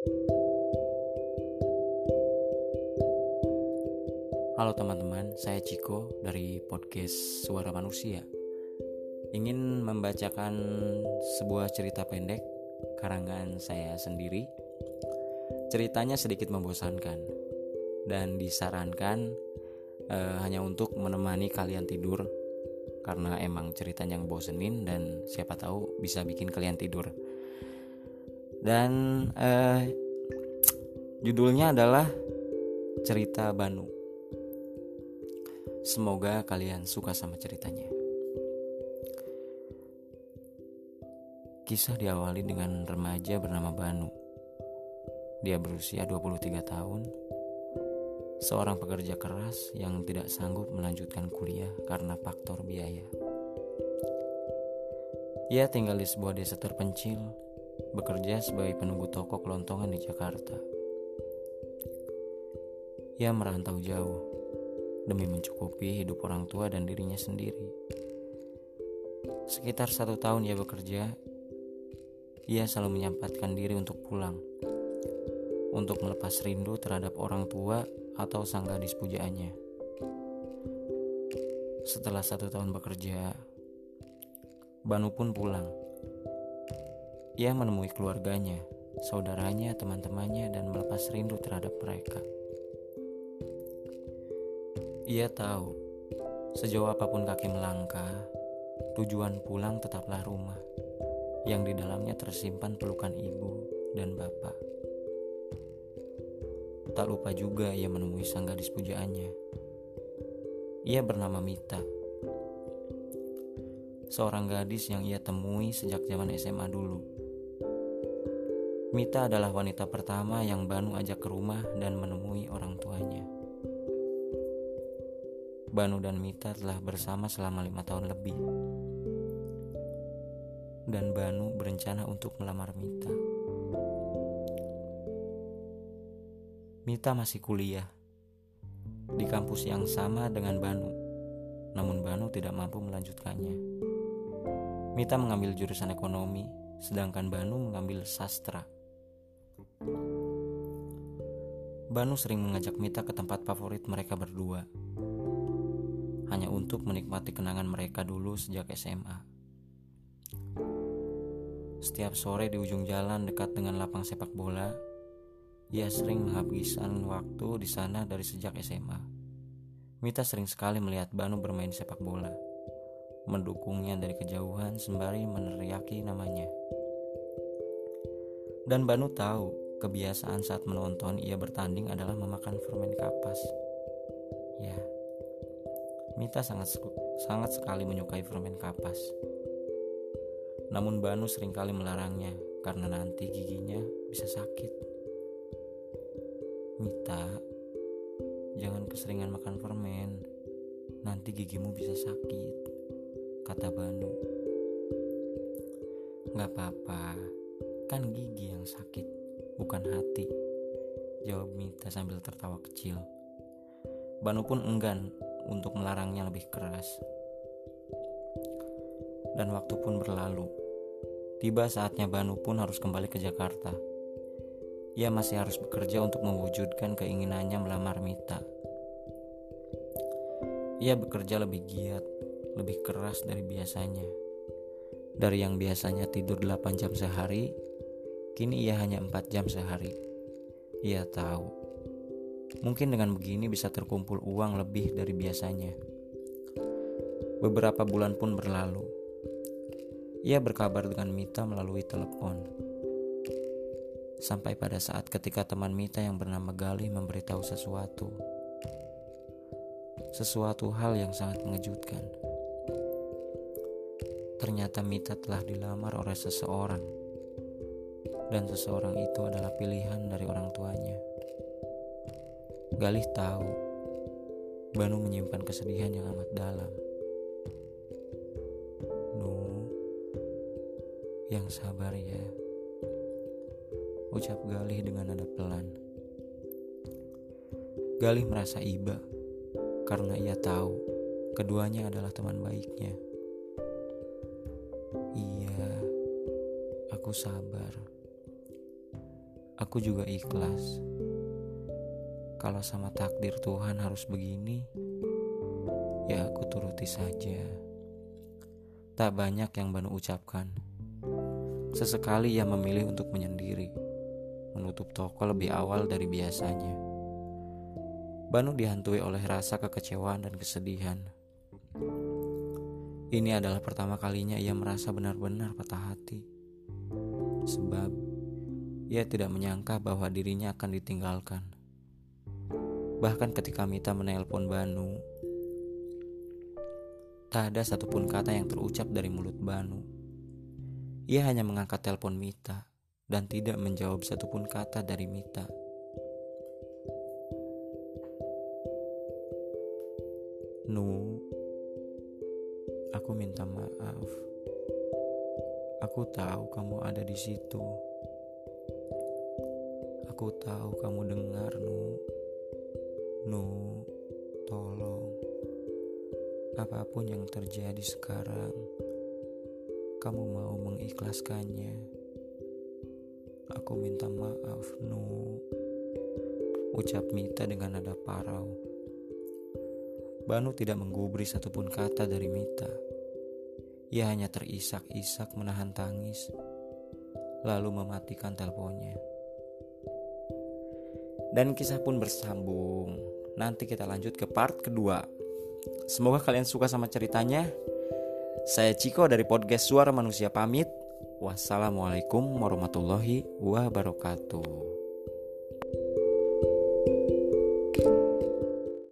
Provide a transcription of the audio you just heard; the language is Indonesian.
Halo teman-teman, saya Ciko dari podcast Suara Manusia. Ingin membacakan sebuah cerita pendek karangan saya sendiri. Ceritanya sedikit membosankan dan disarankan eh, hanya untuk menemani kalian tidur karena emang ceritanya ngebosenin dan siapa tahu bisa bikin kalian tidur. Dan eh, judulnya adalah cerita Banu. Semoga kalian suka sama ceritanya. Kisah diawali dengan remaja bernama Banu. Dia berusia 23 tahun, seorang pekerja keras yang tidak sanggup melanjutkan kuliah karena faktor biaya. Ia tinggal di sebuah desa terpencil bekerja sebagai penunggu toko kelontongan di Jakarta. Ia merantau jauh demi mencukupi hidup orang tua dan dirinya sendiri. Sekitar satu tahun ia bekerja, ia selalu menyempatkan diri untuk pulang, untuk melepas rindu terhadap orang tua atau sang gadis pujaannya. Setelah satu tahun bekerja, Banu pun pulang ia menemui keluarganya, saudaranya, teman-temannya, dan melepas rindu terhadap mereka. Ia tahu, sejauh apa pun kaki melangkah, tujuan pulang tetaplah rumah, yang di dalamnya tersimpan pelukan ibu dan bapak. Tak lupa juga ia menemui sang gadis pujaannya. Ia bernama Mita, seorang gadis yang ia temui sejak zaman SMA dulu. Mita adalah wanita pertama yang Banu ajak ke rumah dan menemui orang tuanya. Banu dan Mita telah bersama selama lima tahun lebih. Dan Banu berencana untuk melamar Mita. Mita masih kuliah di kampus yang sama dengan Banu, namun Banu tidak mampu melanjutkannya. Mita mengambil jurusan ekonomi, sedangkan Banu mengambil sastra. Banu sering mengajak Mita ke tempat favorit mereka berdua. Hanya untuk menikmati kenangan mereka dulu sejak SMA. Setiap sore di ujung jalan dekat dengan lapang sepak bola, ia sering menghabiskan waktu di sana dari sejak SMA. Mita sering sekali melihat Banu bermain sepak bola, mendukungnya dari kejauhan sembari meneriaki namanya. Dan Banu tahu Kebiasaan saat menonton ia bertanding adalah memakan permen kapas. Ya, Mita sangat sangat sekali menyukai permen kapas. Namun Banu sering kali melarangnya karena nanti giginya bisa sakit. Mita, jangan keseringan makan permen. Nanti gigimu bisa sakit, kata Banu. Gak apa-apa, kan gigi yang sakit bukan hati. Jawab Mita sambil tertawa kecil. Banu pun enggan untuk melarangnya lebih keras. Dan waktu pun berlalu. Tiba saatnya Banu pun harus kembali ke Jakarta. Ia masih harus bekerja untuk mewujudkan keinginannya melamar Mita. Ia bekerja lebih giat, lebih keras dari biasanya. Dari yang biasanya tidur 8 jam sehari, Kini ia hanya empat jam sehari. Ia tahu, mungkin dengan begini bisa terkumpul uang lebih dari biasanya. Beberapa bulan pun berlalu. Ia berkabar dengan Mita melalui telepon. Sampai pada saat ketika teman Mita yang bernama Galih memberitahu sesuatu. Sesuatu hal yang sangat mengejutkan. Ternyata Mita telah dilamar oleh seseorang dan seseorang itu adalah pilihan dari orang tuanya. Galih tahu Banu menyimpan kesedihan yang amat dalam. Nu, yang sabar ya. Ucap Galih dengan nada pelan. Galih merasa iba karena ia tahu keduanya adalah teman baiknya. Iya, aku sabar Aku juga ikhlas. Kalau sama takdir Tuhan harus begini, ya aku turuti saja. Tak banyak yang Banu ucapkan. Sesekali ia memilih untuk menyendiri, menutup toko lebih awal dari biasanya. Banu dihantui oleh rasa kekecewaan dan kesedihan. Ini adalah pertama kalinya ia merasa benar-benar patah hati. Sebab ia tidak menyangka bahwa dirinya akan ditinggalkan. Bahkan ketika Mita menelpon Banu, tak ada satupun kata yang terucap dari mulut Banu. Ia hanya mengangkat telepon Mita dan tidak menjawab satupun kata dari Mita. Nu, aku minta maaf. Aku tahu kamu ada di situ. Aku tahu kamu dengar, Nu. Nu, tolong. Apa pun yang terjadi sekarang, kamu mau mengikhlaskannya. Aku minta maaf, Nu. Ucap Mita dengan nada parau. Banu tidak menggubri satupun kata dari Mita. Ia hanya terisak-isak menahan tangis, lalu mematikan teleponnya. Dan kisah pun bersambung. Nanti kita lanjut ke part kedua. Semoga kalian suka sama ceritanya. Saya Ciko dari podcast Suara Manusia pamit. Wassalamualaikum warahmatullahi wabarakatuh.